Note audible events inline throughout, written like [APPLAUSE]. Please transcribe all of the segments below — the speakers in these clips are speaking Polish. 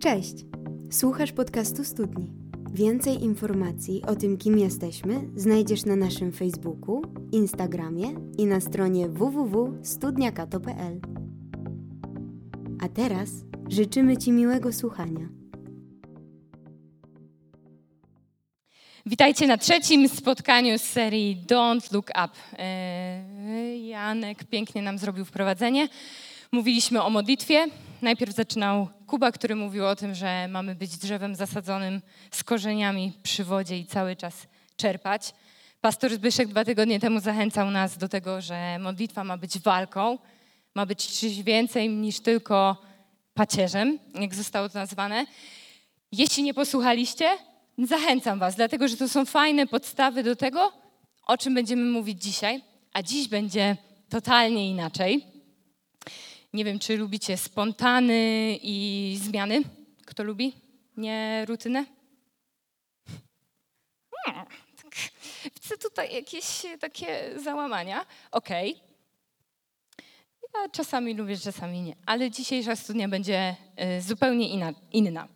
Cześć! Słuchasz podcastu Studni. Więcej informacji o tym, kim jesteśmy, znajdziesz na naszym Facebooku, Instagramie i na stronie www.studniakato.pl. A teraz życzymy Ci miłego słuchania. Witajcie na trzecim spotkaniu z serii Don't Look Up. E, Janek pięknie nam zrobił wprowadzenie. Mówiliśmy o modlitwie. Najpierw zaczynał Kuba, który mówił o tym, że mamy być drzewem zasadzonym z korzeniami przy wodzie i cały czas czerpać. Pastor Zbyszek dwa tygodnie temu zachęcał nas do tego, że modlitwa ma być walką, ma być czymś więcej niż tylko pacierzem, jak zostało to nazwane. Jeśli nie posłuchaliście, zachęcam Was, dlatego że to są fajne podstawy do tego, o czym będziemy mówić dzisiaj. A dziś będzie totalnie inaczej. Nie wiem, czy lubicie spontany i zmiany. Kto lubi? Nie rutynę? Hmm, tak. Widzę tutaj jakieś takie załamania. Okej. Okay. Ja czasami lubię, czasami nie. Ale dzisiejsza studnia będzie y, zupełnie inna.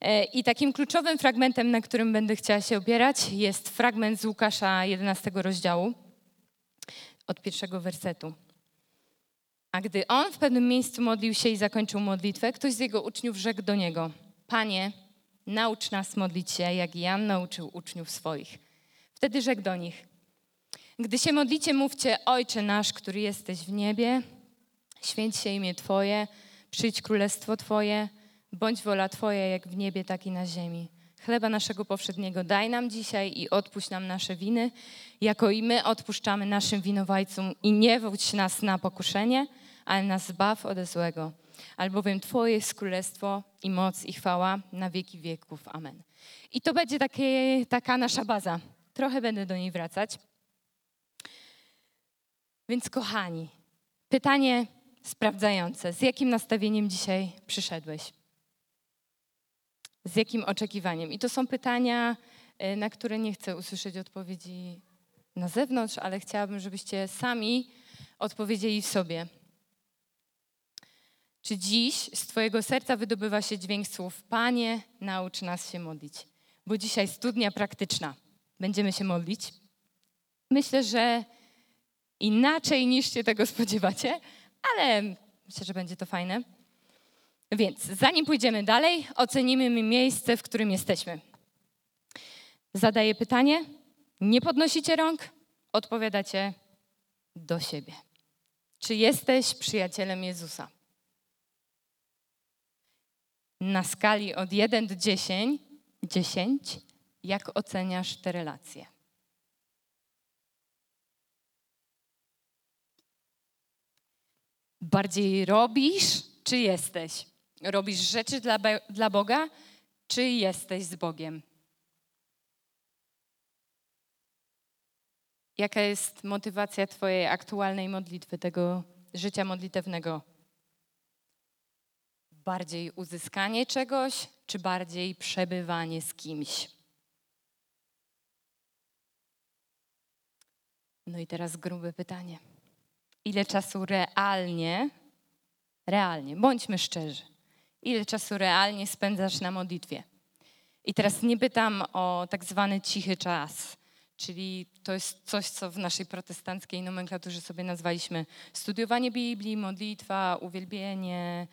E, I takim kluczowym fragmentem, na którym będę chciała się opierać, jest fragment z Łukasza 11 rozdziału, od pierwszego wersetu. A gdy on w pewnym miejscu modlił się i zakończył modlitwę, ktoś z jego uczniów rzekł do niego: Panie, naucz nas modlić się, jak Jan nauczył uczniów swoich. Wtedy rzekł do nich: Gdy się modlicie, mówcie: Ojcze nasz, który jesteś w niebie, święć się imię Twoje, przyjdź królestwo Twoje, bądź wola Twoja, jak w niebie, tak i na ziemi. Chleba naszego powszedniego daj nam dzisiaj i odpuść nam nasze winy, jako i my odpuszczamy naszym winowajcom i nie wódź nas na pokuszenie, ale nas zbaw ode złego. Albowiem Twoje jest królestwo i moc i chwała na wieki wieków. Amen. I to będzie takie, taka nasza baza. Trochę będę do niej wracać. Więc kochani, pytanie sprawdzające. Z jakim nastawieniem dzisiaj przyszedłeś? Z jakim oczekiwaniem? I to są pytania, y, na które nie chcę usłyszeć odpowiedzi na zewnątrz, ale chciałabym, żebyście sami odpowiedzieli w sobie. Czy dziś z Twojego serca wydobywa się dźwięk słów: Panie, naucz nas się modlić? Bo dzisiaj studnia praktyczna. Będziemy się modlić. Myślę, że inaczej niż się tego spodziewacie, ale myślę, że będzie to fajne. Więc zanim pójdziemy dalej, ocenimy miejsce, w którym jesteśmy. Zadaję pytanie, nie podnosicie rąk, odpowiadacie do siebie. Czy jesteś przyjacielem Jezusa? Na skali od 1 do 10, 10 jak oceniasz te relacje? Bardziej robisz, czy jesteś? Robisz rzeczy dla, dla Boga, czy jesteś z Bogiem? Jaka jest motywacja Twojej aktualnej modlitwy, tego życia modlitewnego? Bardziej uzyskanie czegoś, czy bardziej przebywanie z kimś? No i teraz grube pytanie. Ile czasu realnie, realnie, bądźmy szczerzy, ile czasu realnie spędzasz na modlitwie? I teraz nie pytam o tak zwany cichy czas, czyli to jest coś, co w naszej protestanckiej nomenklaturze sobie nazwaliśmy studiowanie Biblii, modlitwa, uwielbienie,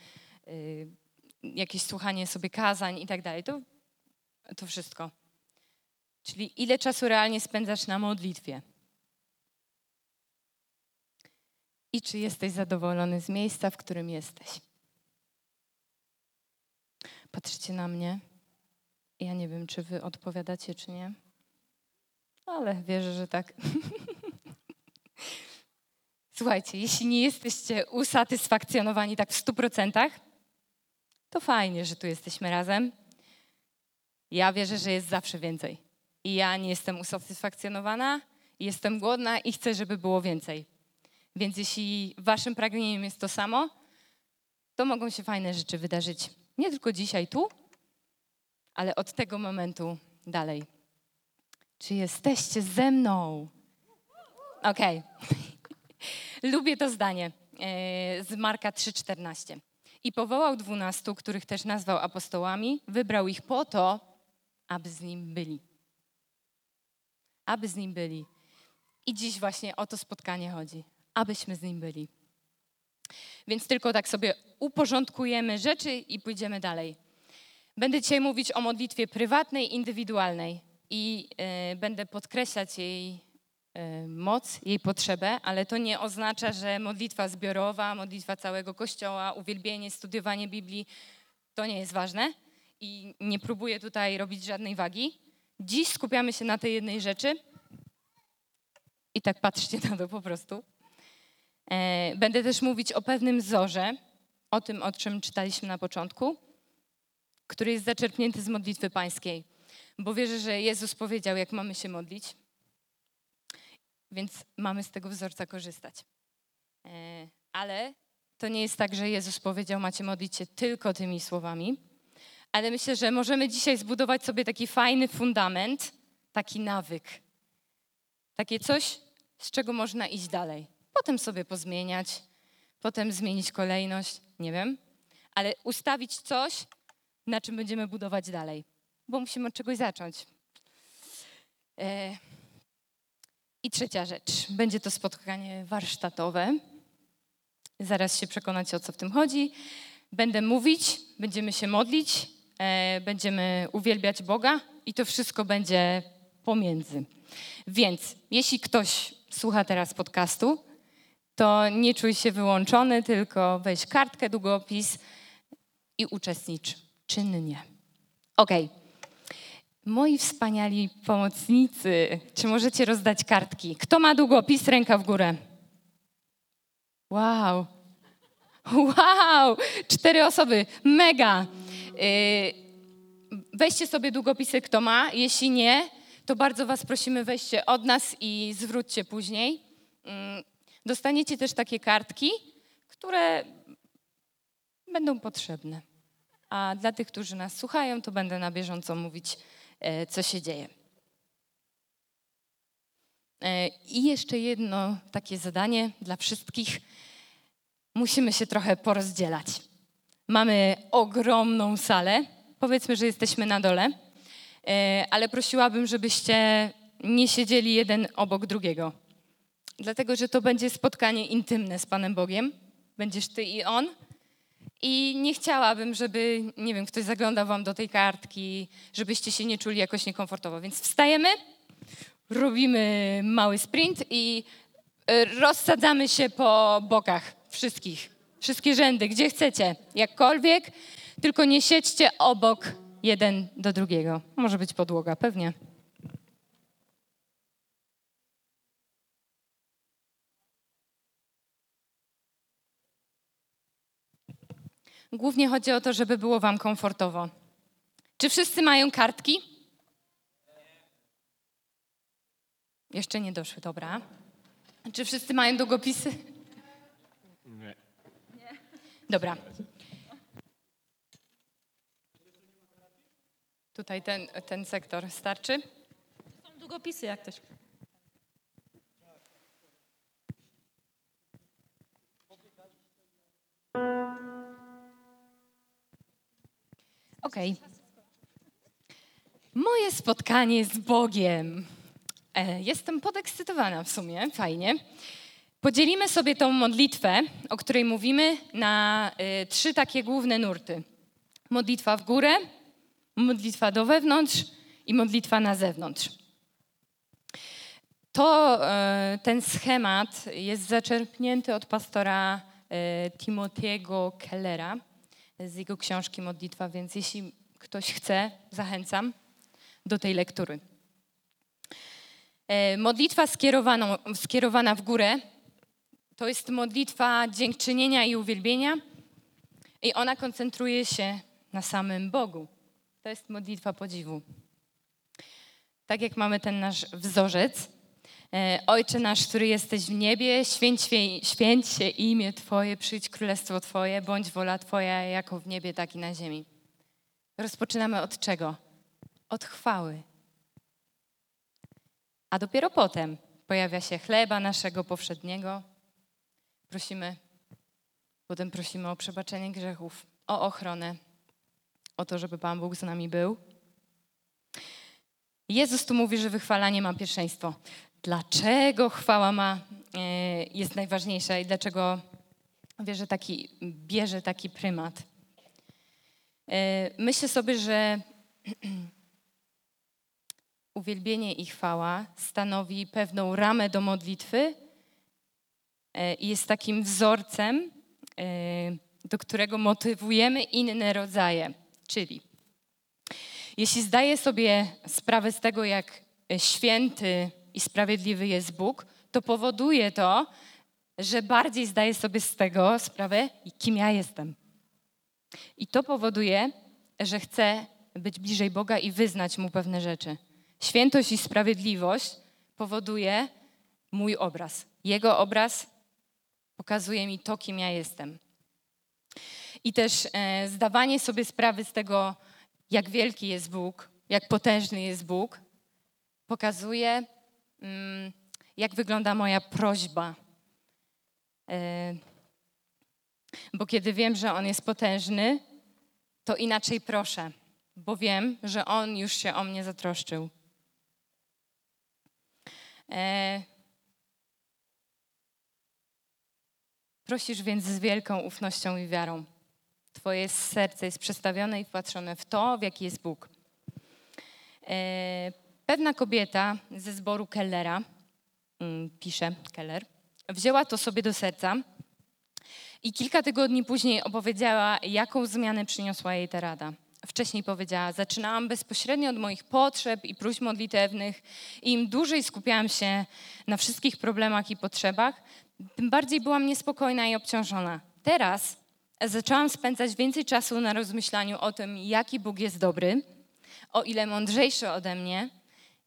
jakieś słuchanie sobie kazań i tak dalej. To, to wszystko. Czyli ile czasu realnie spędzasz na modlitwie? I czy jesteś zadowolony z miejsca, w którym jesteś? Patrzcie na mnie. Ja nie wiem, czy wy odpowiadacie, czy nie, ale wierzę, że tak. [LAUGHS] Słuchajcie, jeśli nie jesteście usatysfakcjonowani tak w stu procentach, to fajnie, że tu jesteśmy razem. Ja wierzę, że jest zawsze więcej. I ja nie jestem usatysfakcjonowana, jestem głodna i chcę, żeby było więcej. Więc jeśli waszym pragnieniem jest to samo, to mogą się fajne rzeczy wydarzyć. Nie tylko dzisiaj tu, ale od tego momentu dalej. Czy jesteście ze mną? Okej. Okay. [LAUGHS] Lubię to zdanie e, z Marka 3,14. I powołał dwunastu, których też nazwał apostołami, wybrał ich po to, aby z nim byli. Aby z nim byli. I dziś właśnie o to spotkanie chodzi, abyśmy z nim byli. Więc tylko tak sobie uporządkujemy rzeczy i pójdziemy dalej. Będę dzisiaj mówić o modlitwie prywatnej, indywidualnej i y, będę podkreślać jej moc, jej potrzebę, ale to nie oznacza, że modlitwa zbiorowa, modlitwa całego kościoła, uwielbienie, studiowanie Biblii to nie jest ważne i nie próbuję tutaj robić żadnej wagi. Dziś skupiamy się na tej jednej rzeczy i tak patrzcie na to po prostu. E, będę też mówić o pewnym wzorze, o tym, o czym czytaliśmy na początku, który jest zaczerpnięty z modlitwy pańskiej. Bo wierzę, że Jezus powiedział, jak mamy się modlić, więc mamy z tego wzorca korzystać. E, ale to nie jest tak, że Jezus powiedział, macie modlić się tylko tymi słowami, ale myślę, że możemy dzisiaj zbudować sobie taki fajny fundament, taki nawyk. Takie coś, z czego można iść dalej. Potem sobie pozmieniać, potem zmienić kolejność, nie wiem, ale ustawić coś, na czym będziemy budować dalej, bo musimy od czegoś zacząć. E... I trzecia rzecz, będzie to spotkanie warsztatowe. Zaraz się przekonacie, o co w tym chodzi. Będę mówić, będziemy się modlić, e... będziemy uwielbiać Boga i to wszystko będzie pomiędzy. Więc jeśli ktoś słucha teraz podcastu, to nie czuj się wyłączony, tylko weź kartkę, długopis i uczestnicz czynnie. Ok. Moi wspaniali pomocnicy, czy możecie rozdać kartki? Kto ma długopis? Ręka w górę. Wow. Wow! Cztery osoby. Mega. Y, weźcie sobie długopisy, kto ma. Jeśli nie, to bardzo Was prosimy, weźcie od nas i zwróćcie później. Mm, dostaniecie też takie kartki, które będą potrzebne. A dla tych, którzy nas słuchają, to będę na bieżąco mówić, co się dzieje. E, I jeszcze jedno takie zadanie dla wszystkich. Musimy się trochę porozdzielać. Mamy ogromną salę. Powiedzmy, że jesteśmy na dole E, ale prosiłabym, żebyście nie siedzieli jeden obok drugiego. Dlatego, że to będzie spotkanie intymne z Panem Bogiem. Będziesz ty i on. I nie chciałabym, żeby, nie wiem, ktoś zaglądał wam do tej kartki, żebyście się nie czuli jakoś niekomfortowo. Więc wstajemy, robimy mały sprint i e, rozsadzamy się po bokach wszystkich. Wszystkie rzędy, gdzie chcecie, jakkolwiek, tylko nie siedźcie obok jeden do drugiego. Może być podłoga, pewnie. Głównie chodzi o to, żeby było Wam komfortowo. Czy wszyscy mają kartki? Jeszcze nie doszły, dobra. Czy wszyscy mają długopisy? Nie. Dobra. Tutaj ten, ten sektor starczy? Są długopisy jak ktoś. Okej. Okay. Moje spotkanie z Bogiem. E, jestem podekscytowana w sumie, fajnie. Podzielimy sobie tą modlitwę, o której mówimy, na y, trzy takie główne nurty. Modlitwa w górę, modlitwa do wewnątrz i modlitwa na zewnątrz. To e, ten schemat jest zaczerpnięty od pastora e, Timothy'ego Kellera z jego książki Modlitwa, więc jeśli ktoś chce, zachęcam do tej lektury. E, modlitwa skierowana w górę to jest modlitwa dziękczynienia i uwielbienia i ona koncentruje się na samym Bogu. To jest modlitwa podziwu. Tak jak mamy ten nasz wzorzec. E, Ojcze nasz, który jesteś w niebie, święć, święć się imię Twoje, przyjdź królestwo Twoje, bądź wola Twoja jako w niebie, tak i na ziemi. Rozpoczynamy od czego? Od chwały. A dopiero potem pojawia się chleba naszego powszedniego. Prosimy, Potem prosimy o przebaczenie grzechów, o ochronę, o to, żeby Pan Bóg z nami był. Jezus tu mówi, że wychwalanie ma pierwszeństwo. Dlaczego chwała ma, e, jest najważniejsza i dlaczego bierze taki, bierze taki prymat? E, myślę sobie, że [CLEARS THROAT] uwielbienie i chwała stanowi pewną ramę do modlitwy e, i jest takim wzorcem, do którego motywujemy inne rodzaje. Czyli jeśli zdaję sobie sprawę z tego, jak święty i sprawiedliwy jest Bóg, to powoduje to, że bardziej zdaję sobie z tego sprawę, kim ja jestem. I to powoduje, że chcę być bliżej Boga i wyznać Mu pewne rzeczy. Świętość i sprawiedliwość powoduje mój obraz. Jego obraz pokazuje mi to, kim ja jestem. I też e, zdawanie sobie sprawy z tego, jak wielki jest Bóg, jak potężny jest Bóg, pokazuje, jak wygląda moja prośba. E, bo kiedy wiem, że On jest potężny, to inaczej proszę, bo wiem, że On już się o mnie zatroszczył. E, prosisz więc z wielką ufnością i wiarą. Twoje serce jest przestawione i wpatrzone w to, w jaki jest Bóg. Pewna kobieta ze zboru Kellera, mm, pisze Keller, wzięła to sobie do serca i kilka tygodni później opowiedziała, jaką zmianę przyniosła jej ta rada. Wcześniej powiedziała, zaczynałam bezpośrednio od moich potrzeb i próśb modlitewnych i im dłużej skupiałam się na wszystkich problemach i potrzebach, tym bardziej byłam niespokojna i obciążona. Teraz zaczęłam spędzać więcej czasu na rozmyślaniu o tym, jaki Bóg jest dobry, o ile mądrzejszy ode mnie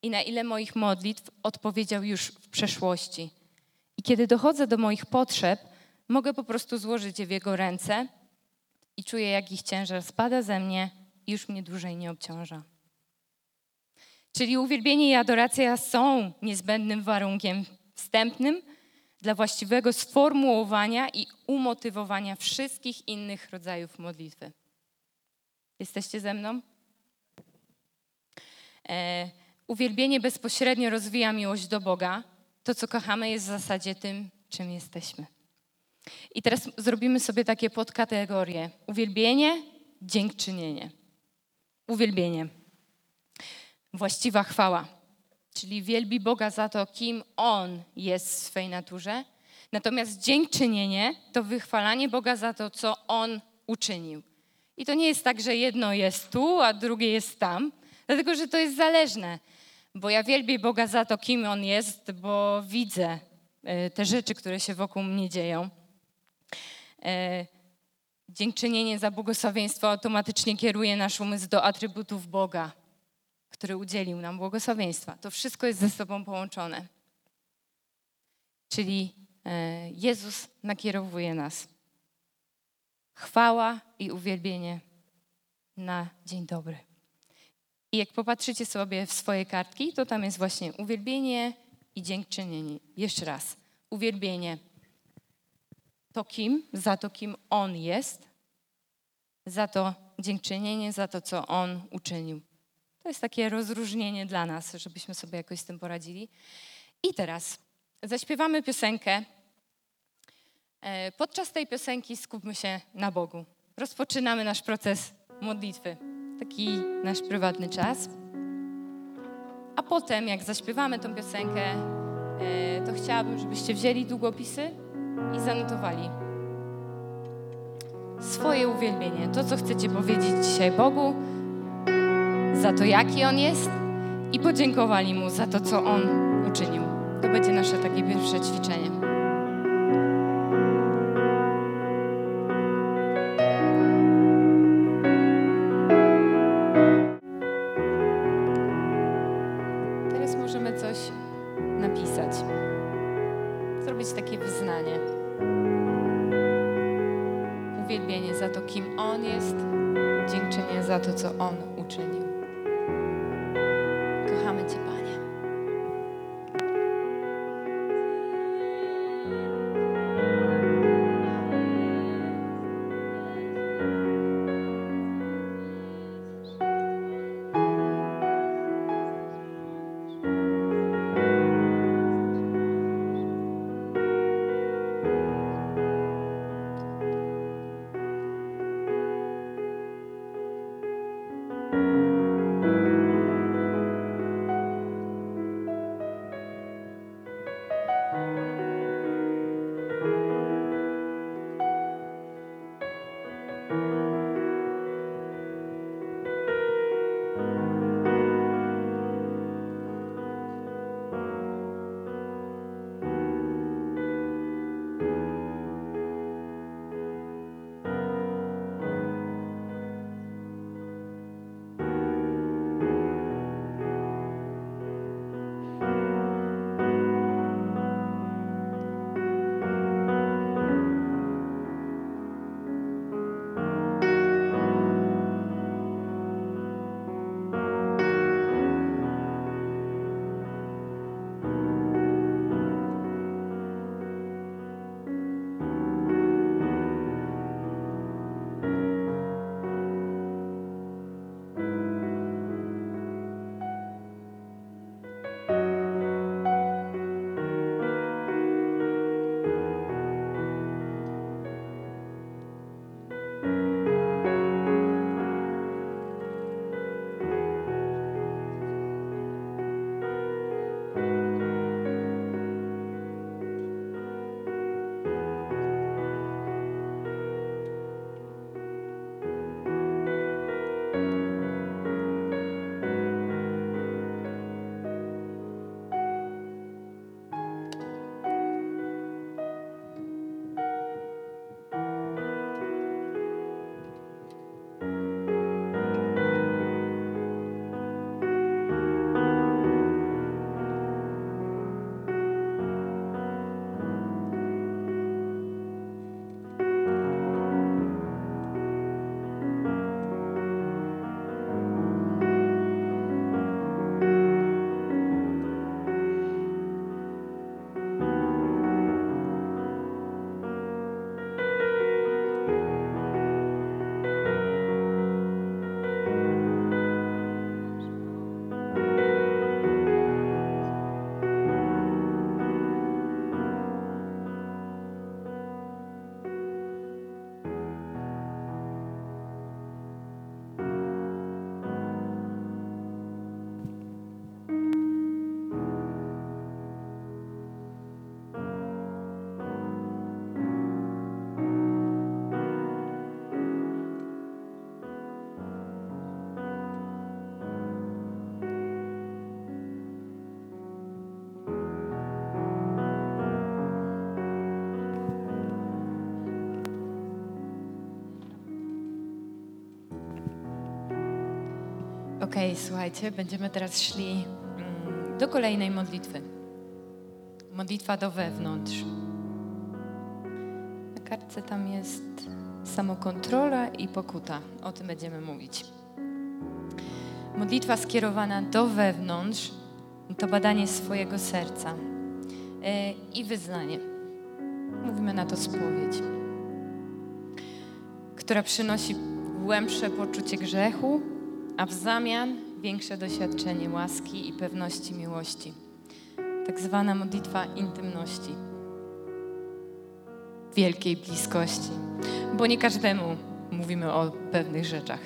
i na ile moich modlitw odpowiedział już w przeszłości. I kiedy dochodzę do moich potrzeb, mogę po prostu złożyć je w Jego ręce i czuję, jak ich ciężar spada ze mnie i już mnie dłużej nie obciąża. Czyli uwielbienie i adoracja są niezbędnym warunkiem wstępnym, dla właściwego sformułowania i umotywowania wszystkich innych rodzajów modlitwy. Jesteście ze mną? E, uwielbienie bezpośrednio rozwija miłość do Boga. To, co kochamy, jest w zasadzie tym, czym jesteśmy. I teraz zrobimy sobie takie podkategorie: uwielbienie, dziękczynienie. Uwielbienie. Właściwa chwała czyli wielbi Boga za to, kim On jest w swej naturze. Natomiast dziękczynienie to wychwalanie Boga za to, co On uczynił. I to nie jest tak, że jedno jest tu, a drugie jest tam, dlatego że to jest zależne. Bo ja wielbię Boga za to, kim On jest, bo widzę e, te rzeczy, które się wokół mnie dzieją. E, dziękczynienie za błogosławieństwo automatycznie kieruje nasz umysł do atrybutów Boga który udzielił nam błogosławieństwa. To wszystko jest ze sobą połączone. Czyli e, Jezus nakierowuje nas. Chwała i uwielbienie na dzień dobry. I jak popatrzycie sobie w swoje kartki, to tam jest właśnie uwielbienie i dziękczynienie. Jeszcze raz. Uwielbienie to kim, za to kim On jest, za to dziękczynienie, za to co On uczynił. To jest takie rozróżnienie dla nas, żebyśmy sobie jakoś z tym poradzili. I teraz zaśpiewamy piosenkę. E, podczas tej piosenki skupmy się na Bogu. Rozpoczynamy nasz proces modlitwy, taki nasz prywatny czas. A potem, jak zaśpiewamy tą piosenkę, e, to chciałabym, żebyście wzięli długopisy i zanotowali swoje uwielbienie, to, co chcecie powiedzieć dzisiaj Bogu, za to, jaki On jest i podziękowali Mu za to, co On uczynił. To będzie nasze takie pierwsze ćwiczenie. Okej, słuchajcie, będziemy teraz szli mm, do kolejnej modlitwy. Modlitwa do wewnątrz. Na kartce tam jest samokontrola i pokuta. O tym będziemy mówić. Modlitwa skierowana do wewnątrz to badanie swojego serca yy, i wyznanie. Mówimy na to spowiedź, która przynosi głębsze poczucie grzechu, a w zamian większe doświadczenie łaski i pewności miłości. Tak zwana modlitwa intymności, wielkiej bliskości, bo nie każdemu mówimy o pewnych rzeczach.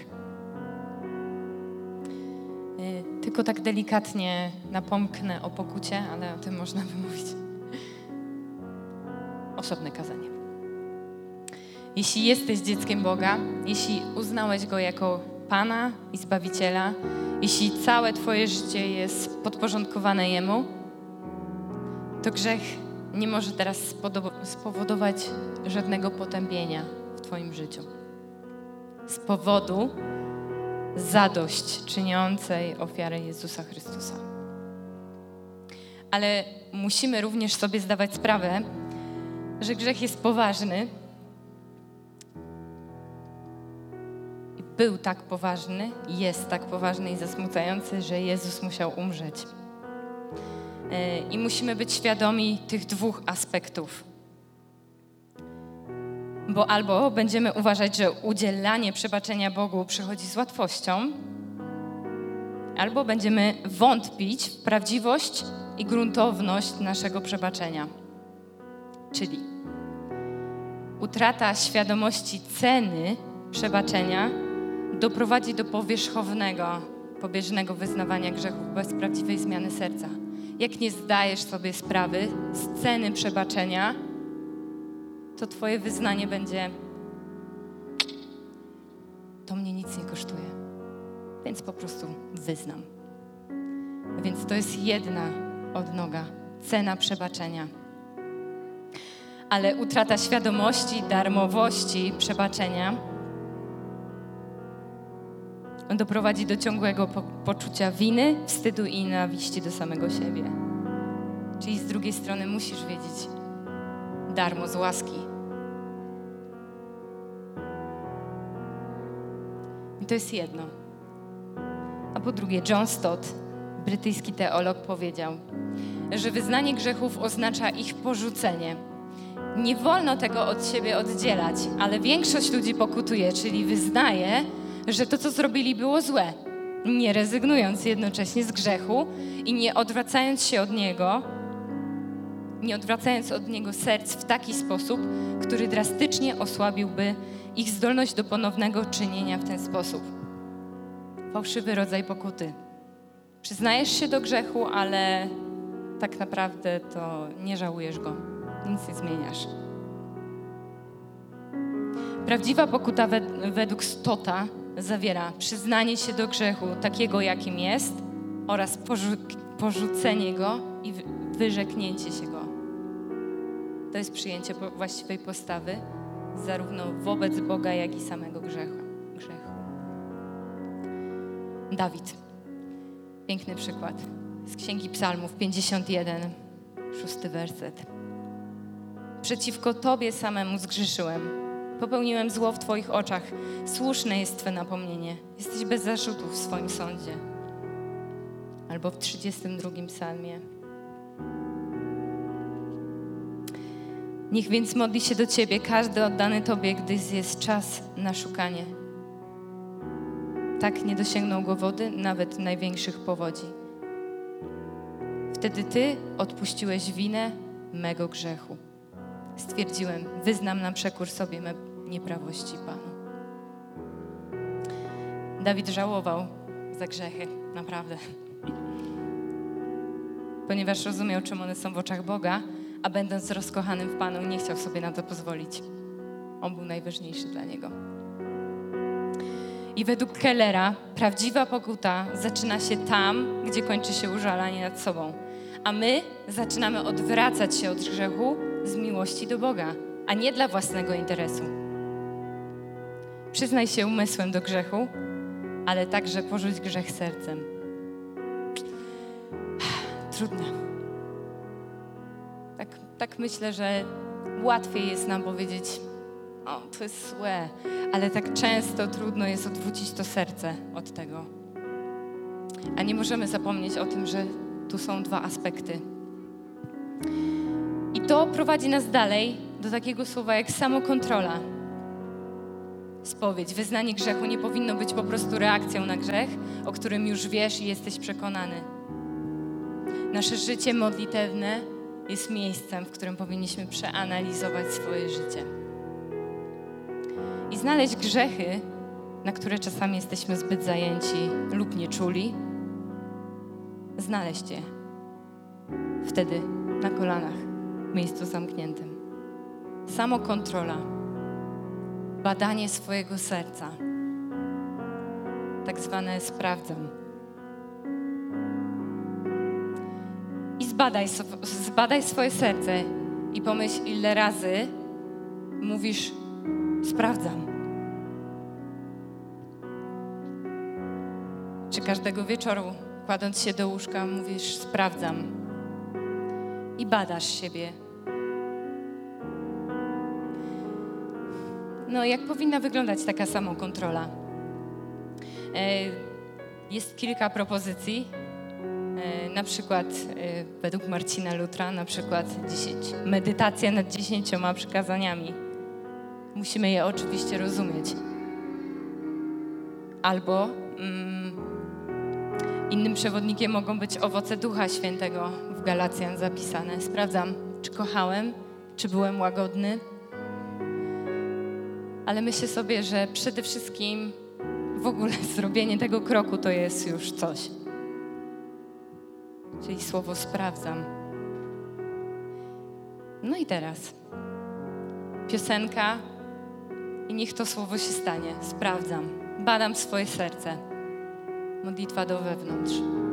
Y, tylko tak delikatnie napomknę o pokucie, ale o tym można by mówić. Osobne kazanie. Jeśli jesteś dzieckiem Boga, jeśli uznałeś Go jako Pana i Zbawiciela, jeśli całe Twoje życie jest podporządkowane Jemu, to grzech nie może teraz spowodować żadnego potępienia w Twoim życiu. Z powodu zadość czyniącej ofiary Jezusa Chrystusa. Ale musimy również sobie zdawać sprawę, że grzech jest poważny był tak poważny, jest tak poważny i zasmucający, że Jezus musiał umrzeć. E, I musimy być świadomi tych dwóch aspektów. Bo albo będziemy uważać, że udzielanie przebaczenia Bogu przychodzi z łatwością, albo będziemy wątpić w prawdziwość i gruntowność naszego przebaczenia. Czyli utrata świadomości ceny przebaczenia doprowadzi do powierzchownego, pobieżnego wyznawania grzechów bez prawdziwej zmiany serca. Jak nie zdajesz sobie sprawy z ceny przebaczenia, to Twoje wyznanie będzie: To mnie nic nie kosztuje, więc po prostu wyznam. Więc to jest jedna odnoga cena przebaczenia. Ale utrata świadomości, darmowości przebaczenia doprowadzi do ciągłego po poczucia winy, wstydu i nienawiści do samego siebie. Czyli z drugiej strony musisz wiedzieć, darmo z łaski. I to jest jedno. A po drugie, John Stott, brytyjski teolog, powiedział, że wyznanie grzechów oznacza ich porzucenie. Nie wolno tego od siebie oddzielać, ale większość ludzi pokutuje, czyli wyznaje, że to, co zrobili, było złe, nie rezygnując jednocześnie z grzechu i nie odwracając się od niego, nie odwracając od niego serc w taki sposób, który drastycznie osłabiłby ich zdolność do ponownego czynienia w ten sposób. Fałszywy rodzaj pokuty. Przyznajesz się do grzechu, ale tak naprawdę to nie żałujesz go, nic nie zmieniasz. Prawdziwa pokuta według Stota zawiera przyznanie się do grzechu takiego, jakim jest oraz porzu porzucenie go i wyrzeknięcie się go. To jest przyjęcie właściwej postawy zarówno wobec Boga, jak i samego grzechu. grzechu. Dawid. Piękny przykład z Księgi Psalmów 51, szósty werset. Przeciwko Tobie samemu zgrzeszyłem Popełniłem zło w Twoich oczach. Słuszne jest Twe napomnienie. Jesteś bez zarzutów w swoim sądzie. Albo w 32 psalmie. Niech więc modli się do Ciebie każdy oddany Tobie, gdy jest czas na szukanie. Tak nie dosięgną go wody, nawet największych powodzi. Wtedy Ty odpuściłeś winę mego grzechu. Stwierdziłem, wyznam na przekór sobie me nieprawości Panu. Dawid żałował za grzechy, naprawdę. Ponieważ rozumiał, czym one są w oczach Boga, a będąc rozkochanym w Panu, nie chciał sobie na to pozwolić. On był najważniejszy dla niego. I według Kellera prawdziwa pokuta zaczyna się tam, gdzie kończy się użalanie nad sobą. A my zaczynamy odwracać się od grzechu z miłości do Boga, a nie dla własnego interesu. Przyznaj się umysłem do grzechu ale także porzuć grzech sercem. [SIGHS] Trudne. Tak, tak myślę, że łatwiej jest nam powiedzieć, o, to jest złe, ale tak często trudno jest odwrócić to serce od tego. A nie możemy zapomnieć o tym, że tu są dwa aspekty. I to prowadzi nas dalej do takiego słowa jak samokontrola. Spowiedź, wyznanie grzechu nie powinno być po prostu reakcją na grzech, o którym już wiesz i jesteś przekonany. Nasze życie modlitewne jest miejscem, w którym powinniśmy przeanalizować swoje życie i znaleźć grzechy, na które czasami jesteśmy zbyt zajęci lub nie czuli, znaleźć je wtedy na kolanach, w miejscu zamkniętym. Samokontrola, badanie swojego serca, tak zwane sprawdzam. I zbadaj, zbadaj swoje serce i pomyśl, ile razy mówisz, sprawdzam. Czy każdego wieczoru, kładąc się do łóżka, mówisz, sprawdzam i badasz siebie. No, jak powinna wyglądać taka samokontrola? E, jest kilka propozycji. E, na przykład e, według Marcina Lutra, na przykład 10, medytacja nad dziesięcioma przykazaniami. Musimy je oczywiście rozumieć. Albo mm, innym przewodnikiem mogą być owoce Ducha Świętego w Galacjan zapisane. Sprawdzam, czy kochałem, czy byłem łagodny. Ale myślę sobie, że przede wszystkim w ogóle [LAUGHS] zrobienie tego kroku to jest już coś. Czyli słowo sprawdzam. No i teraz piosenka i niech to słowo się stanie. Sprawdzam, badam swoje serce. Modlitwa do wewnątrz.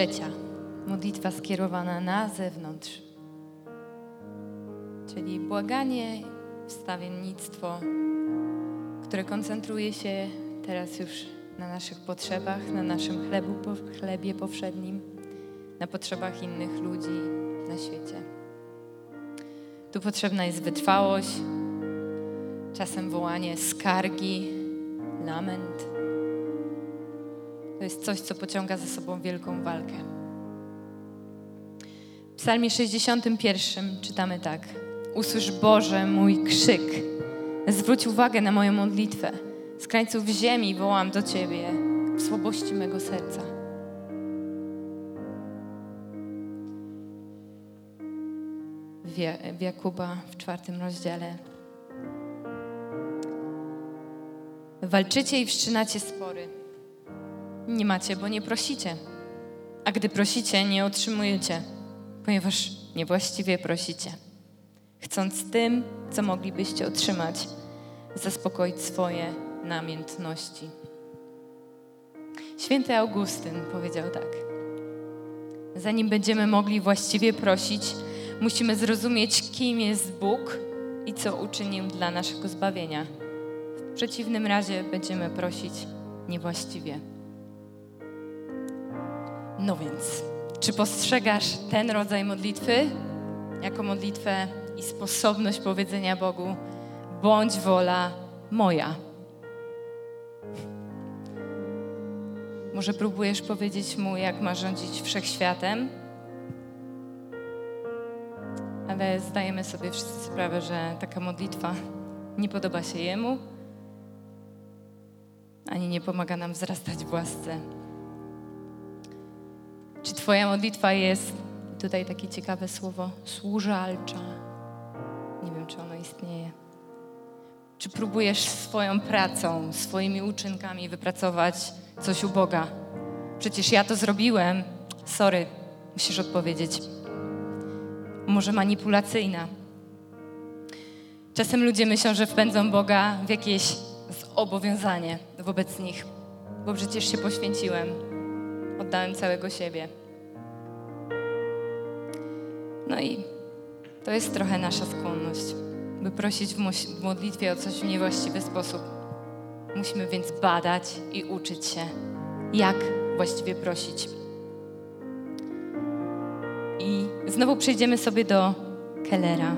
Trzecia, modlitwa skierowana na zewnątrz, czyli błaganie, wstawiennictwo, które koncentruje się teraz już na naszych potrzebach, na naszym chlebu, chlebie powszednim, na potrzebach innych ludzi na świecie. Tu potrzebna jest wytrwałość, czasem wołanie skargi, lament. Jest coś, co pociąga za sobą wielką walkę. W Psalmie 61 czytamy tak: Usłysz Boże mój krzyk, zwróć uwagę na moją modlitwę. Z krańców ziemi wołam do Ciebie w słabości mego serca. W Jakuba w czwartym rozdziale. Walczycie i wszczynacie spory. Nie macie, bo nie prosicie. A gdy prosicie, nie otrzymujecie, ponieważ niewłaściwie prosicie. Chcąc tym, co moglibyście otrzymać, zaspokoić swoje namiętności. Święty Augustyn powiedział tak: Zanim będziemy mogli właściwie prosić, musimy zrozumieć, kim jest Bóg i co uczynił dla naszego zbawienia. W przeciwnym razie będziemy prosić niewłaściwie. No więc, czy postrzegasz ten rodzaj modlitwy jako modlitwę i sposobność powiedzenia Bogu: bądź wola moja? Może próbujesz powiedzieć mu, jak ma rządzić wszechświatem, ale zdajemy sobie wszyscy sprawę, że taka modlitwa nie podoba się jemu, ani nie pomaga nam wzrastać w łasce. Czy Twoja modlitwa jest, tutaj takie ciekawe słowo, służalcza? Nie wiem, czy ono istnieje. Czy próbujesz swoją pracą, swoimi uczynkami wypracować coś u Boga? Przecież ja to zrobiłem. Sorry, musisz odpowiedzieć. Może manipulacyjna. Czasem ludzie myślą, że wpędzą Boga w jakieś zobowiązanie wobec nich, bo przecież się poświęciłem, oddałem całego siebie. No i to jest trochę nasza skłonność by prosić w modlitwie o coś w niewłaściwy sposób. Musimy więc badać i uczyć się, jak właściwie prosić. I znowu przejdziemy sobie do Kellera.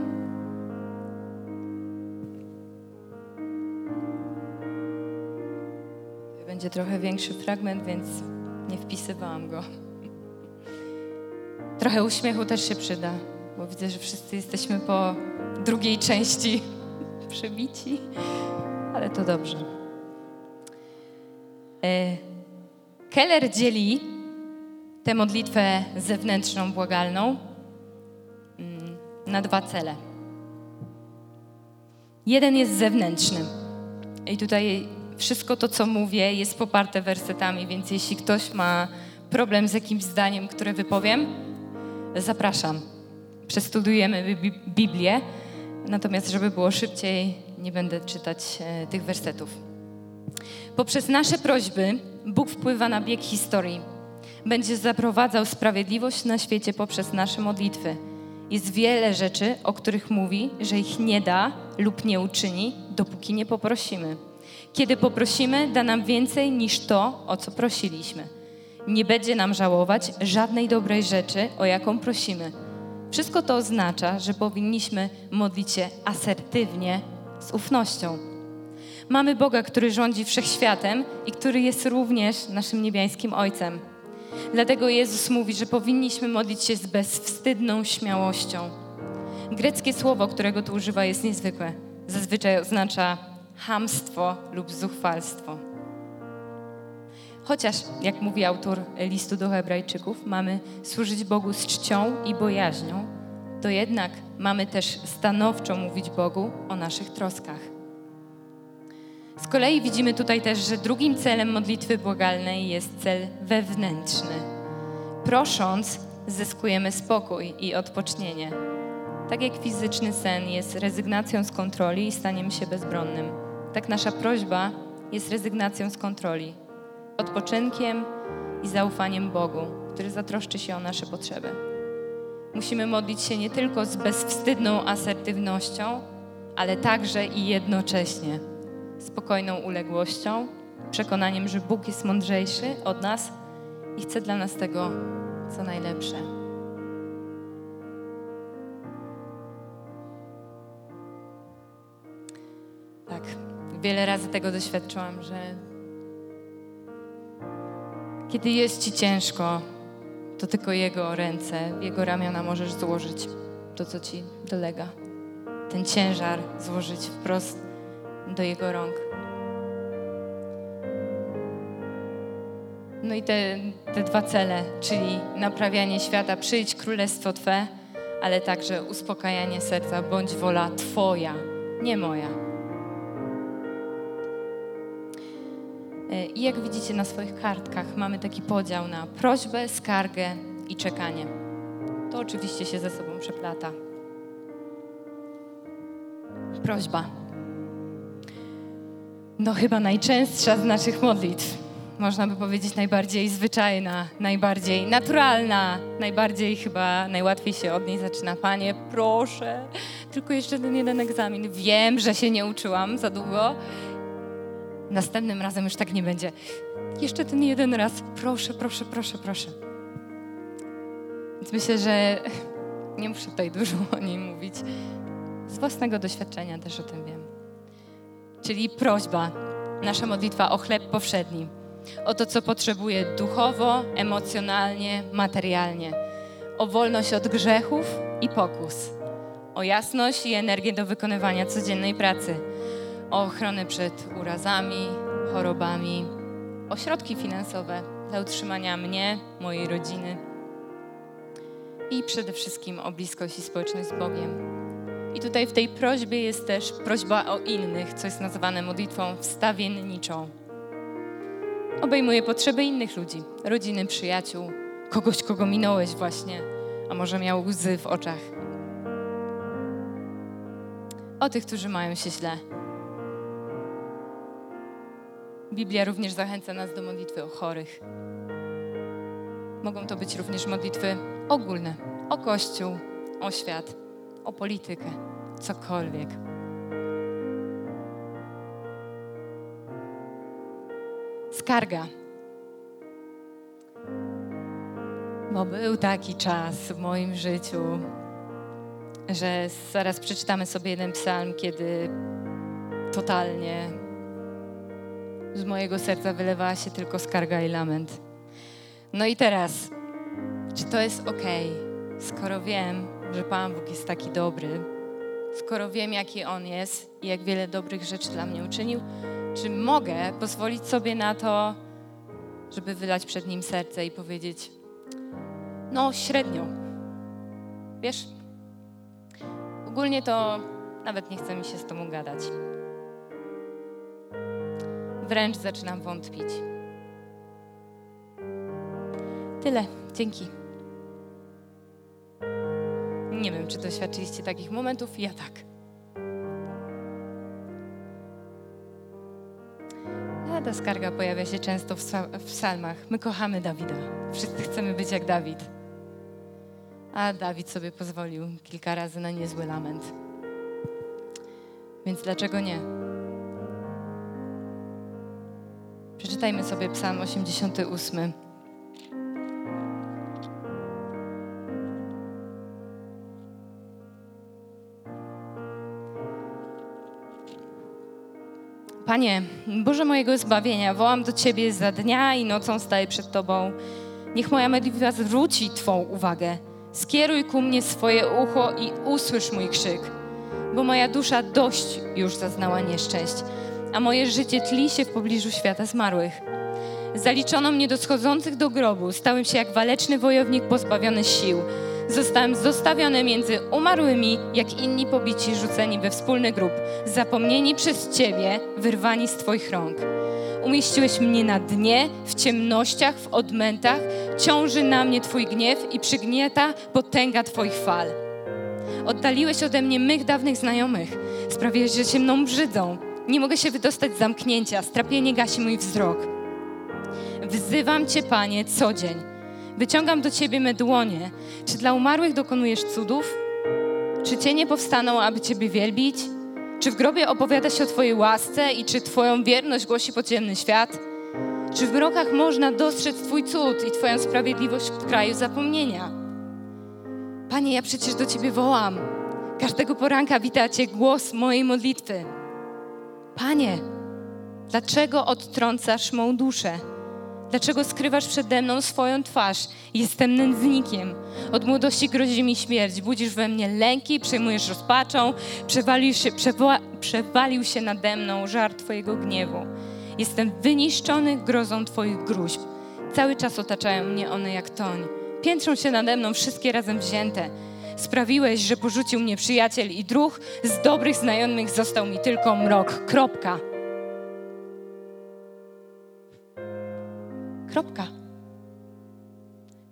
Będzie trochę większy fragment, więc nie wpisywałam go. Trochę uśmiechu też się przyda, bo widzę, że wszyscy jesteśmy po drugiej części [LAUGHS] przybici, ale to dobrze. E, Keller dzieli tę modlitwę zewnętrzną, błagalną mm, na dwa cele. Jeden jest zewnętrzny. I tutaj wszystko to, co mówię, jest poparte wersetami, więc jeśli ktoś ma problem z jakimś zdaniem, które wypowiem, zapraszam. Przestudujemy Biblię Natomiast, żeby było szybciej, nie będę czytać e, tych wersetów. Poprzez nasze prośby Bóg wpływa na bieg historii. Będzie zaprowadzał sprawiedliwość na świecie poprzez nasze modlitwy. Jest wiele rzeczy, o których mówi, że ich nie da lub nie uczyni, dopóki nie poprosimy. Kiedy poprosimy, da nam więcej niż to, o co prosiliśmy. Nie będzie nam żałować żadnej dobrej rzeczy, o jaką prosimy wszystko to oznacza, że powinniśmy modlić się asertywnie, z ufnością. Mamy Boga, który rządzi wszechświatem i który jest również naszym niebiańskim Ojcem. Dlatego Jezus mówi, że powinniśmy modlić się z bezwstydną śmiałością. Greckie słowo, którego tu używa, jest niezwykłe. Zazwyczaj oznacza hamstwo lub zuchwalstwo. Chociaż, jak mówi autor listu do Hebrajczyków, mamy służyć Bogu z czcią i bojaźnią, to jednak mamy też stanowczo mówić Bogu o naszych troskach. Z kolei widzimy tutaj też, że drugim celem modlitwy błagalnej jest cel wewnętrzny. Prosząc, zyskujemy spokój i odpocznienie. Tak jak fizyczny sen jest rezygnacją z kontroli i staniem się bezbronnym, tak nasza prośba jest rezygnacją z kontroli odpoczynkiem i zaufaniem Bogu, który zatroszczy się o nasze potrzeby. Musimy modlić się nie tylko z bezwstydną asertywnością, ale także i jednocześnie spokojną uległością, przekonaniem, że Bóg jest mądrzejszy od nas i chce dla nas tego, co najlepsze. Tak, wiele razy tego doświadczyłam, że kiedy jest ci ciężko, to tylko Jego ręce, Jego ramiona możesz złożyć to, co ci dolega. Ten ciężar złożyć wprost do Jego rąk. No i te, te dwa cele, czyli naprawianie świata, przyjdź królestwo Twe, ale także uspokajanie serca, bądź wola Twoja, nie moja. I jak widzicie na swoich kartkach, mamy taki podział na prośbę, skargę i czekanie. To oczywiście się ze sobą przeplata. Prośba. No, chyba najczęstsza z naszych modlitw. Można by powiedzieć najbardziej zwyczajna, najbardziej naturalna, najbardziej chyba najłatwiej się od niej zaczyna. Panie, proszę, tylko jeszcze ten jeden egzamin. Wiem, że się nie uczyłam za długo Następnym razem już tak nie będzie. Jeszcze ten jeden raz, proszę, proszę, proszę, proszę. Więc myślę, że [LAUGHS] nie muszę tutaj dużo o niej mówić. Z własnego doświadczenia też o tym wiem. Czyli prośba, nasza modlitwa o chleb powszedni, o to, co potrzebuję duchowo, emocjonalnie, materialnie, o wolność od grzechów i pokus, o jasność i energię do wykonywania codziennej pracy o ochronę przed urazami, chorobami, o środki finansowe dla utrzymania mnie, mojej rodziny i przede wszystkim o bliskość i społeczność z Bogiem. I tutaj w tej prośbie jest też prośba o innych, co jest nazywane modlitwą wstawienniczą. Obejmuje potrzeby innych ludzi, rodziny, przyjaciół, kogoś, kogo minąłeś właśnie, a może miał łzy w oczach. O tych, którzy mają się źle, Biblia również zachęca nas do modlitwy o chorych. Mogą to być również modlitwy ogólne o Kościół, o świat, o politykę, cokolwiek. Skarga. Bo był taki czas w moim życiu, że zaraz przeczytamy sobie jeden psalm, kiedy totalnie z mojego serca wylewała się tylko skarga i lament. No i teraz, czy to jest ok, skoro wiem, że Pan Bóg jest taki dobry, skoro wiem, jaki On jest i jak wiele dobrych rzeczy dla mnie uczynił, czy mogę pozwolić sobie na to, żeby wylać przed Nim serce i powiedzieć, no średnio. Wiesz, ogólnie to nawet nie chce mi się z Tobą gadać wręcz zaczynam wątpić. Tyle. Dzięki. Nie wiem, czy doświadczyliście takich momentów. Ja tak. Ta skarga pojawia się często w psalmach. My kochamy Dawida. Wszyscy chcemy być jak Dawid. A Dawid sobie pozwolił kilka razy na niezły lament. Więc dlaczego nie? Przeczytajmy sobie Psalm 88. Panie, Boże mojego zbawienia, wołam do Ciebie za dnia i nocą staję przed Tobą. Niech moja modlitwa zwróci Twą uwagę. Skieruj ku mnie swoje ucho i usłysz mój krzyk, bo moja dusza dość już zaznała nieszczęść a moje życie tli się w pobliżu świata zmarłych. Zaliczono mnie do schodzących do grobu, stałem się jak waleczny wojownik pozbawiony sił. Zostałem zostawiony między umarłymi, jak inni pobici, rzuceni we wspólny grób, zapomnieni przez Ciebie, wyrwani z Twoich rąk. Umieściłeś mnie na dnie, w ciemnościach, w odmętach, ciąży na mnie Twój gniew i przygnieta potęga Twoich fal. Oddaliłeś ode mnie mych dawnych znajomych, sprawiłeś, że się mną brzydzą. Nie mogę się wydostać z zamknięcia, strapienie gasi mój wzrok. Wzywam Cię, Panie, co dzień. Wyciągam do Ciebie me dłonie. Czy dla umarłych dokonujesz cudów? Czy cienie powstaną, aby Ciebie wielbić? Czy w grobie opowiada się o Twojej łasce i czy Twoją wierność głosi podziemny świat? Czy w mrokach można dostrzec Twój cud i Twoją sprawiedliwość w kraju zapomnienia? Panie, ja przecież do Ciebie wołam. Każdego poranka wita Cię głos mojej modlitwy. Panie, dlaczego odtrącasz mą duszę? Dlaczego skrywasz przede mną swoją twarz? Jestem nędznikiem. Od młodości grozi mi śmierć. Budzisz we mnie lęki, przejmujesz rozpaczą. Przewalił się, przewa, przewalił się nade mną żar Twojego gniewu. Jestem wyniszczony grozą Twoich gruźb. Cały czas otaczają mnie one jak toń. Piętrzą się nade mną wszystkie razem wzięte. Sprawiłeś, że porzucił mnie przyjaciel i druh. Z dobrych znajomych został mi tylko mrok. Kropka. Kropka.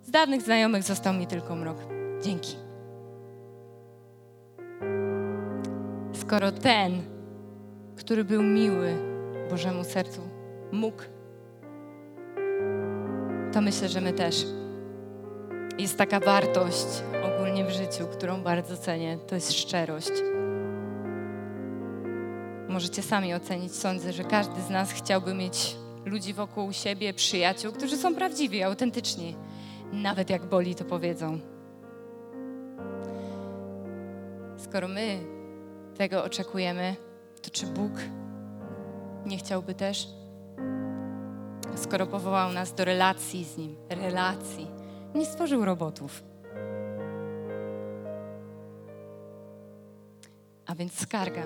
Z dawnych znajomych został mi tylko mrok. Dzięki. Skoro ten, który był miły Bożemu sercu, mógł, to myślę, że my też. Jest taka wartość ogólnie w życiu, którą bardzo cenię, to jest szczerość. Możecie sami ocenić. Sądzę, że każdy z nas chciałby mieć ludzi wokół siebie, przyjaciół, którzy są prawdziwi, autentyczni. Nawet jak boli, to powiedzą. Skoro my tego oczekujemy, to czy Bóg nie chciałby też? Skoro powołał nas do relacji z Nim, relacji, nie stworzył robotów. A więc skarga.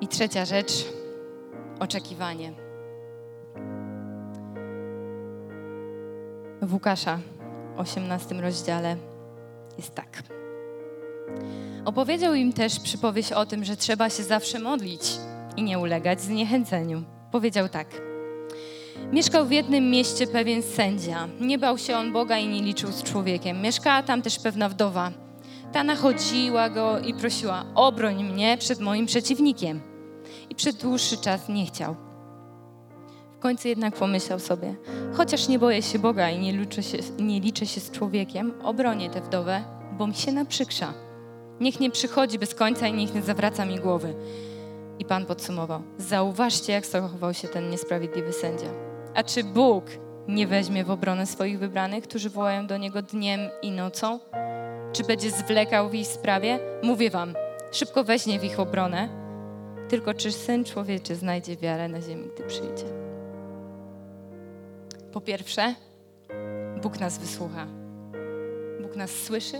I trzecia rzecz oczekiwanie. W Łukasza, 18 rozdziale jest tak. Opowiedział im też przypowieść o tym, że trzeba się zawsze modlić i nie ulegać zniechęceniu. Powiedział tak. Mieszkał w jednym mieście pewien sędzia. Nie bał się on Boga i nie liczył z człowiekiem. Mieszkała tam też pewna wdowa. Ta nachodziła go i prosiła: Obroń mnie przed moim przeciwnikiem. I przez dłuższy czas nie chciał. W końcu jednak pomyślał sobie: Chociaż nie boję się Boga i nie liczę się, nie liczę się z człowiekiem, obronię tę wdowę, bo mi się naprzykrza. Niech nie przychodzi bez końca i niech nie zawraca mi głowy. I Pan podsumował: Zauważcie, jak zachował się ten niesprawiedliwy sędzia. A czy Bóg nie weźmie w obronę swoich wybranych, którzy wołają do Niego dniem i nocą? Czy będzie zwlekał w ich sprawie? Mówię Wam, szybko weźmie w ich obronę. Tylko czy Syn Człowieczy znajdzie wiarę na ziemi, gdy przyjdzie? Po pierwsze, Bóg nas wysłucha. Bóg nas słyszy.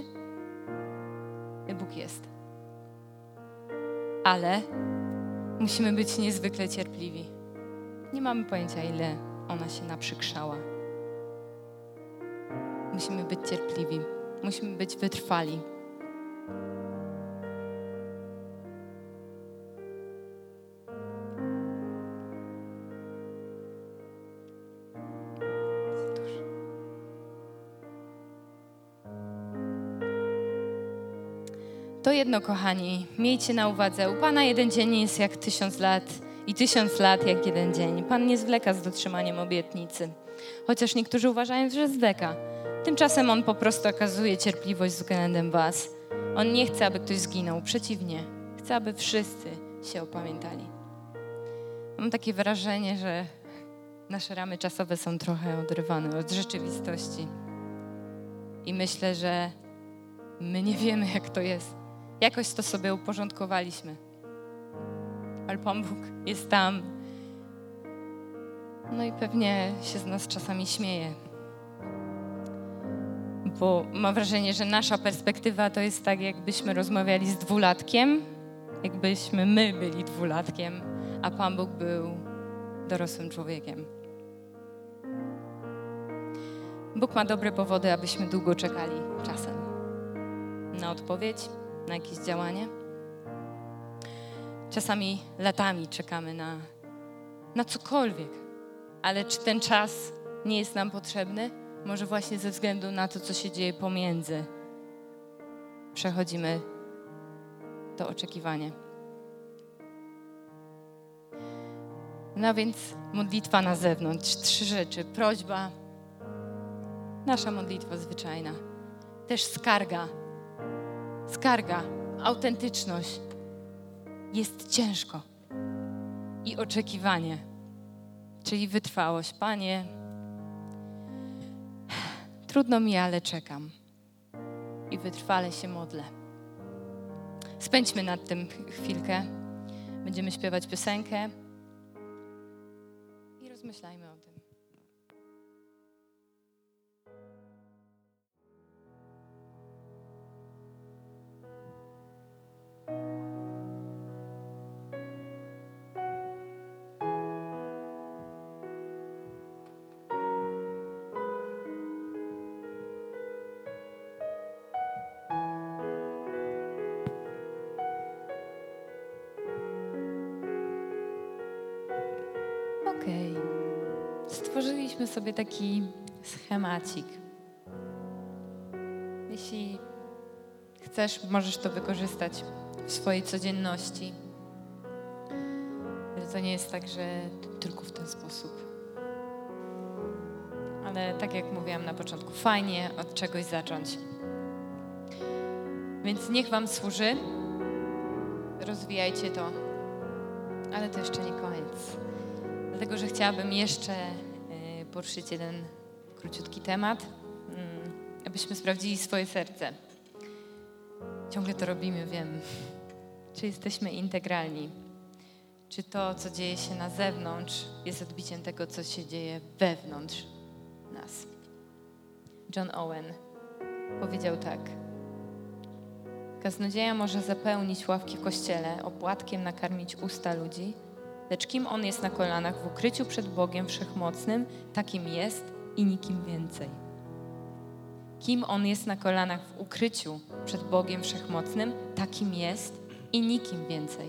Bóg jest. Ale musimy być niezwykle cierpliwi. Nie mamy pojęcia, ile ona się naprzykrzała. Musimy być cierpliwi. Musimy być wytrwali. Jedno, kochani, miejcie na uwadze, u Pana jeden dzień jest jak tysiąc lat i tysiąc lat jak jeden dzień. Pan nie zwleka z dotrzymaniem obietnicy, chociaż niektórzy uważają, że zwleka. Tymczasem On po prostu okazuje cierpliwość względem Was. On nie chce, aby ktoś zginął, przeciwnie, chce, aby wszyscy się opamiętali. Mam takie wrażenie, że nasze ramy czasowe są trochę odrywane od rzeczywistości. I myślę, że my nie wiemy, jak to jest. Jakoś to sobie uporządkowaliśmy. Ale Pan Bóg jest tam. No i pewnie się z nas czasami śmieje. Bo mam wrażenie, że nasza perspektywa to jest tak, jakbyśmy rozmawiali z dwulatkiem, jakbyśmy my byli dwulatkiem, a Pan Bóg był dorosłym człowiekiem. Bóg ma dobre powody, abyśmy długo czekali czasem na odpowiedź, na jakieś działanie. Czasami latami czekamy na, na cokolwiek, ale czy ten czas nie jest nam potrzebny? Może właśnie ze względu na to, co się dzieje pomiędzy, przechodzimy to oczekiwanie. No więc modlitwa na zewnątrz. Trzy rzeczy. Prośba, nasza modlitwa zwyczajna. Też skarga. Skarga, autentyczność. Jest ciężko. I oczekiwanie, czyli wytrwałość. Panie, trudno mi, ale czekam. I wytrwale się modlę. Spędźmy nad tym chwilkę. Będziemy śpiewać piosenkę i rozmyślajmy o tym. Stworzyliśmy sobie taki schemacik. Jeśli chcesz, możesz to wykorzystać w swojej codzienności. Ale to nie jest tak, że tylko w ten sposób. Ale tak jak mówiłam na początku, fajnie od czegoś zacząć. Więc niech Wam służy. Rozwijajcie to. Ale to jeszcze nie koniec. Dlatego, że chciałabym jeszcze poruszyć jeden króciutki temat, mm, abyśmy sprawdzili swoje serce. Ciągle to robimy, wiem. Czy jesteśmy integralni? Czy to, co dzieje się na zewnątrz, jest odbiciem tego, co się dzieje wewnątrz nas? John Owen powiedział tak. Kaznodzieja może zapełnić ławki w kościele, opłatkiem nakarmić usta ludzi, Lecz kim on jest na kolanach w ukryciu przed Bogiem Wszechmocnym, takim jest i nikim więcej. Kim on jest na kolanach w ukryciu przed Bogiem Wszechmocnym, takim jest i nikim więcej.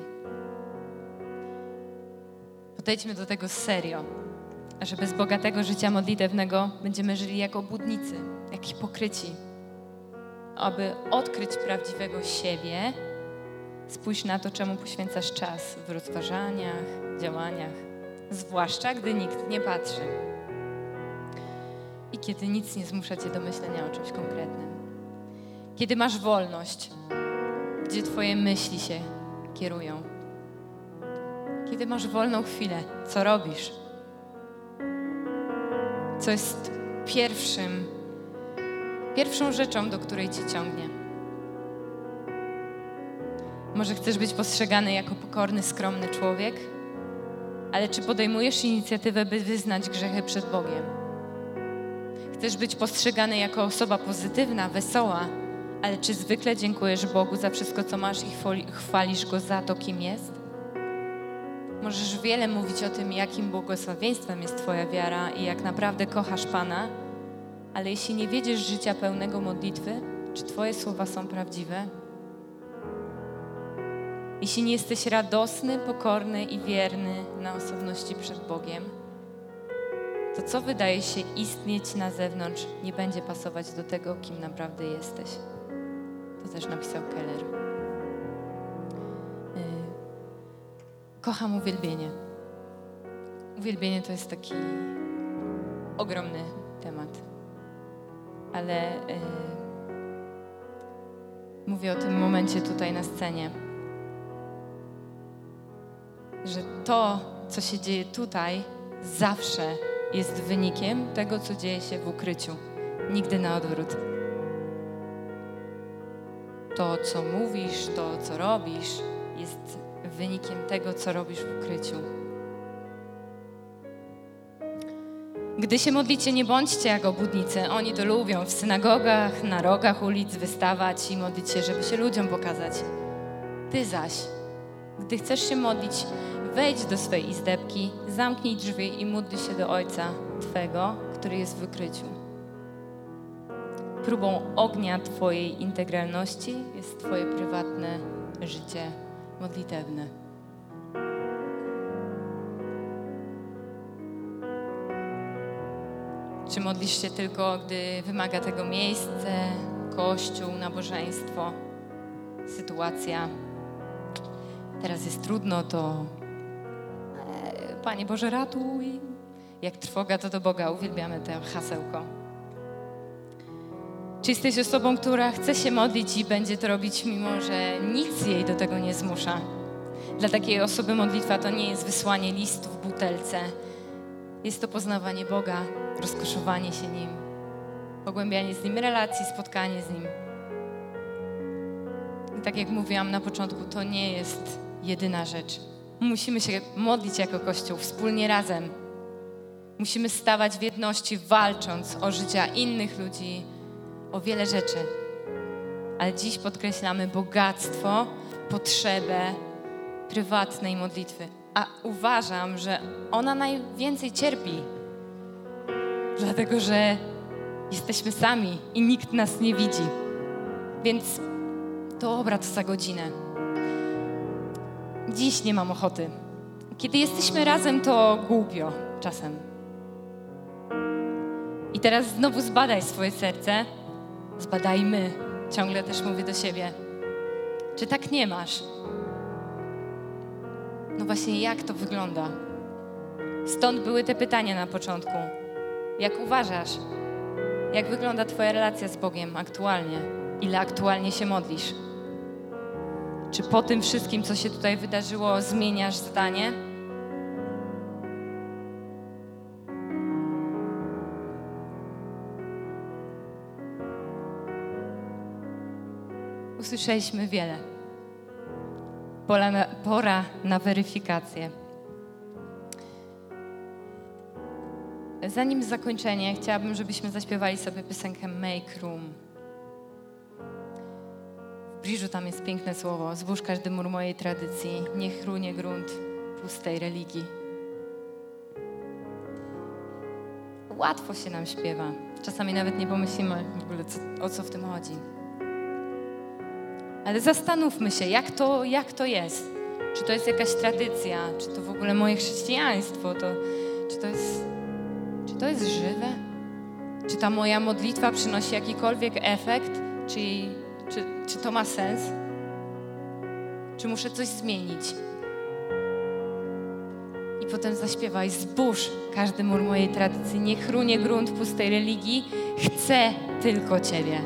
Podejdźmy do tego serio, że bez bogatego życia modlitewnego będziemy żyli jak obłudnicy, jak hipokryci. Aby odkryć prawdziwego siebie, Spójrz na to, czemu poświęcasz czas w rozważaniach, działaniach, zwłaszcza gdy nikt nie patrzy i kiedy nic nie zmusza cię do myślenia o czymś konkretnym. Kiedy masz wolność, gdzie twoje myśli się kierują. Kiedy masz wolną chwilę, co robisz? Co jest pierwszym, pierwszą rzeczą, do której cię ciągnie? Może chcesz być postrzegany jako pokorny, skromny człowiek, ale czy podejmujesz inicjatywę, by wyznać grzechy przed Bogiem? Chcesz być postrzegany jako osoba pozytywna, wesoła, ale czy zwykle dziękujesz Bogu za wszystko, co masz i chwalisz Go za to, kim jest? Możesz wiele mówić o tym, jakim błogosławieństwem jest Twoja wiara i jak naprawdę kochasz Pana, ale jeśli nie wiedziesz życia pełnego modlitwy, czy Twoje słowa są prawdziwe? Jeśli nie jesteś radosny, pokorny i wierny na osobności przed Bogiem, to co wydaje się istnieć na zewnątrz, nie będzie pasować do tego, kim naprawdę jesteś. To też napisał Keller. Y, kocham uwielbienie. Uwielbienie to jest taki ogromny temat, ale yy, mówię o tym momencie tutaj na scenie że to, co się dzieje tutaj, zawsze jest wynikiem tego, co dzieje się w ukryciu. Nigdy na odwrót. To, co mówisz, to, co robisz, jest wynikiem tego, co robisz w ukryciu. Gdy się modlicie, nie bądźcie jak obudnicy. Oni to lubią w synagogach, na rogach ulic wystawać i modlić się, żeby się ludziom pokazać. Ty zaś, gdy chcesz się modlić, wejdź do swej izdebki, zamknij drzwi i módl się do Ojca Twego, który jest w wykryciu. Próbą ognia Twojej integralności jest Twoje prywatne życie modlitewne. Czy modlisz się tylko, gdy wymaga tego miejsce, kościół, nabożeństwo, sytuacja? Teraz jest trudno, to Panie Boże, ratuj. Jak trwoga, to do Boga. Uwielbiamy to hasełko. Czy jesteś osobą, która chce się modlić i będzie to robić, mimo że nic jej do tego nie zmusza? Dla takiej osoby modlitwa to nie jest wysłanie listu w butelce. Jest to poznawanie Boga, rozkoszowanie się Nim, pogłębianie z Nim relacji, spotkanie z Nim. I tak jak mówiłam na początku, to nie jest jedyna rzecz. Musimy się modlić jako Kościół, wspólnie razem. Musimy stawać w jedności, walcząc o życia innych ludzi, o wiele rzeczy. Ale dziś podkreślamy bogactwo, potrzebę prywatnej modlitwy. A uważam, że ona najwięcej cierpi, dlatego że jesteśmy sami i nikt nas nie widzi. Więc to za godzinę. Dziś nie mam ochoty. Kiedy jesteśmy razem, to głupio czasem. I teraz znowu zbadaj swoje serce, zbadajmy. Ciągle też mówię do siebie. Czy tak nie masz? No właśnie, jak to wygląda? Stąd były te pytania na początku. Jak uważasz? Jak wygląda Twoja relacja z Bogiem aktualnie? Ile aktualnie się modlisz? Czy po tym wszystkim, co się tutaj wydarzyło, zmieniasz zdanie? Usłyszeliśmy wiele. Pora na, pora na weryfikację. Zanim zakończenie, chciałabym, żebyśmy zaśpiewali sobie piosenkę Make Room. W Briżu tam jest piękne słowo. Zbóż każdy mur mojej tradycji, niech runie grunt pustej religii. Łatwo się nam śpiewa. Czasami nawet nie pomyślimy w ogóle, co, o co w tym chodzi. Ale zastanówmy się, jak to, jak to jest. Czy to jest jakaś tradycja, czy to w ogóle moje chrześcijaństwo, to, czy, to jest, czy to jest żywe? Czy ta moja modlitwa przynosi jakikolwiek efekt? Czy, czy, czy to ma sens? Czy muszę coś zmienić? I potem zaśpiewaj, zbóż każdy mur mojej tradycji, niech runie grunt pustej religii. Chcę tylko Ciebie.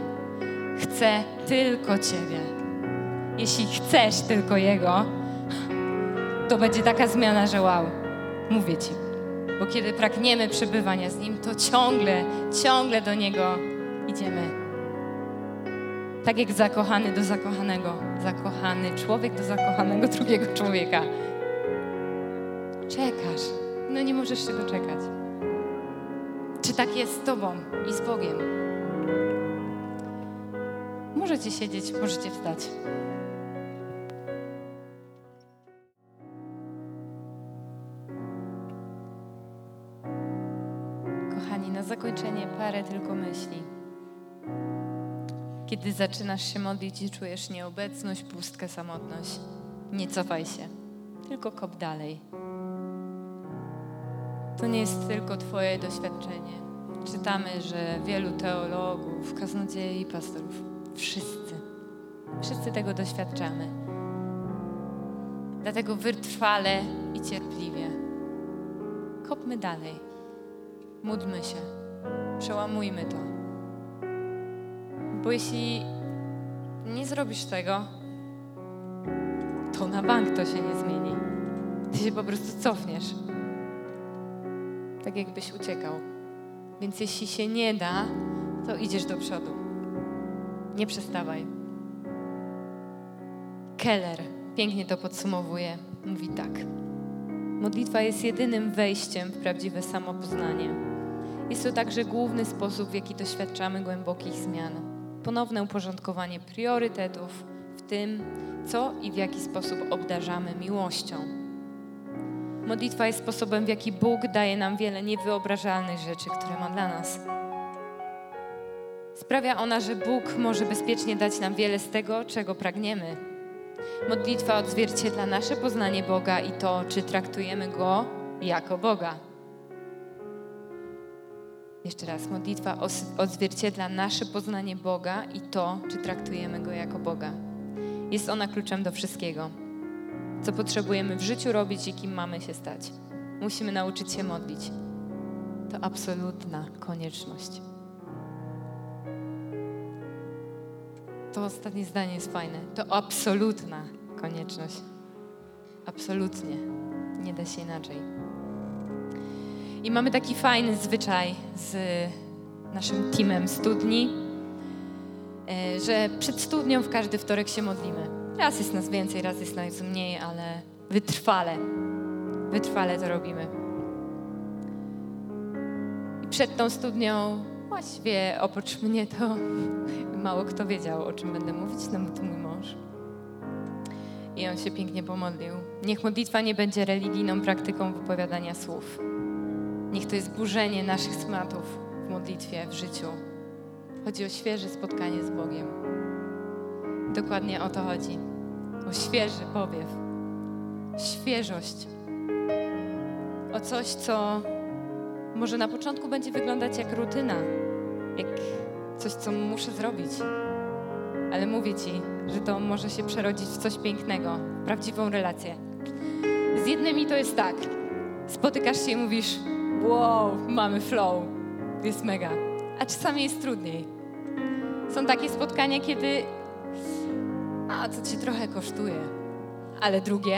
Chcę tylko Ciebie. Jeśli chcesz tylko Jego, to będzie taka zmiana, że wow. Mówię Ci. Bo kiedy pragniemy przebywania z Nim, to ciągle, ciągle do Niego idziemy. Tak jak zakochany do zakochanego. Zakochany człowiek do zakochanego [LAUGHS] drugiego człowieka. Czekasz. No nie możesz się doczekać. Czy tak jest z Tobą i z Bogiem? Możecie siedzieć, możecie wstać. Kochani, na zakończenie parę tylko myśli. Kiedy zaczynasz się modlić i czujesz nieobecność, pustkę, samotność, nie cofaj się, tylko kop dalej. To nie jest tylko Twoje doświadczenie. Czytamy, że wielu teologów, kaznodziei i pastorów, wszyscy, wszyscy tego doświadczamy. Dlatego wytrwale i cierpliwie. Kopmy dalej. Módlmy się. Przełamujmy to. Bo jeśli nie zrobisz tego, to na bank to się nie zmieni. Ty się po prostu cofniesz. Tak jakbyś uciekał. Więc jeśli się nie da, to idziesz do przodu. Nie przestawaj. Keller pięknie to podsumowuje. Mówi tak. Modlitwa jest jedynym wejściem w prawdziwe samopoznanie. Jest to także główny sposób, w jaki doświadczamy głębokich zmian. Ponowne uporządkowanie priorytetów w tym, co i w jaki sposób obdarzamy miłością. Modlitwa jest sposobem, w jaki Bóg daje nam wiele niewyobrażalnych rzeczy, które ma dla nas. Sprawia ona, że Bóg może bezpiecznie dać nam wiele z tego, czego pragniemy. Modlitwa odzwierciedla nasze poznanie Boga i to, czy traktujemy Go jako Boga. Jeszcze raz, modlitwa odzwierciedla nasze poznanie Boga i to, czy traktujemy Go jako Boga. Jest ona kluczem do wszystkiego, co potrzebujemy w życiu robić i kim mamy się stać. musimy nauczyć się modlić. To absolutna konieczność. To ostatnie zdanie jest fajne. To absolutna konieczność. Absolutnie. Nie da się inaczej. I mamy taki fajny zwyczaj z naszym teamem studni, e, że przed studnią w każdy wtorek się modlimy. Raz jest nas więcej, raz jest nas mniej, ale wytrwale, wytrwale to robimy. I przed tą studnią, właściwie oprócz mnie, to [LAUGHS] mało kto wiedział, o czym będę mówić, no to mój mąż. I on się pięknie pomodlił. Niech modlitwa nie będzie religijną praktyką wypowiadania słów. Niech to jest burzenie naszych smatów w modlitwie, w życiu. Chodzi o świeże spotkanie z Bogiem. Dokładnie o to chodzi. O świeży powiew. Świeżość. O coś, co może na początku będzie wyglądać jak rutyna, jak coś, co muszę zrobić. Ale mówię Ci, że to może się przerodzić w coś pięknego, w prawdziwą relację. Z jednymi to jest tak. Spotykasz się i mówisz, wow, mamy flow, jest mega. A czasami jest trudniej. Są takie spotkania, kiedy a to cię trochę kosztuje. Ale drugie,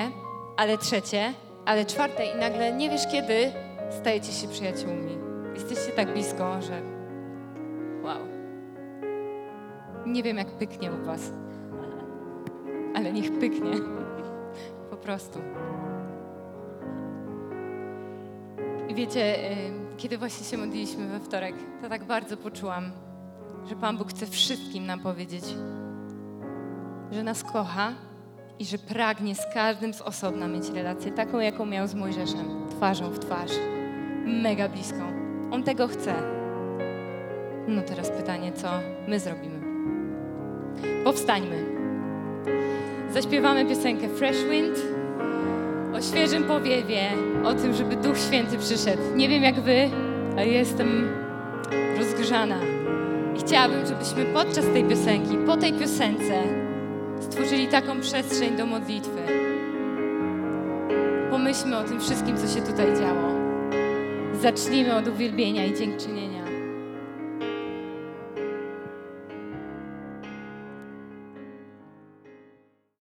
ale trzecie, ale czwarte i nagle nie wiesz kiedy stajecie się przyjaciółmi. Jesteście tak blisko, że wow. Nie wiem jak pyknie u was, ale niech pyknie. Po prostu. I wiecie, kiedy właśnie się modliliśmy we wtorek, to tak bardzo poczułam, że Pan Bóg chce wszystkim nam powiedzieć, że nas kocha i że pragnie z każdym z osobna mieć relację taką, jaką miał z Mojżeszem, twarzą w twarz, mega bliską. On tego chce. No teraz pytanie, co my zrobimy? Powstańmy. Zaśpiewamy piosenkę Fresh Wind o świeżym powiewie, o tym, żeby Duch Święty przyszedł. Nie wiem jak wy, ale jestem rozgrzana. I chciałabym, żebyśmy podczas tej piosenki, po tej piosence, stworzyli taką przestrzeń do modlitwy. Pomyślmy o tym wszystkim, co się tutaj działo. Zacznijmy od uwielbienia i dziękczynienia.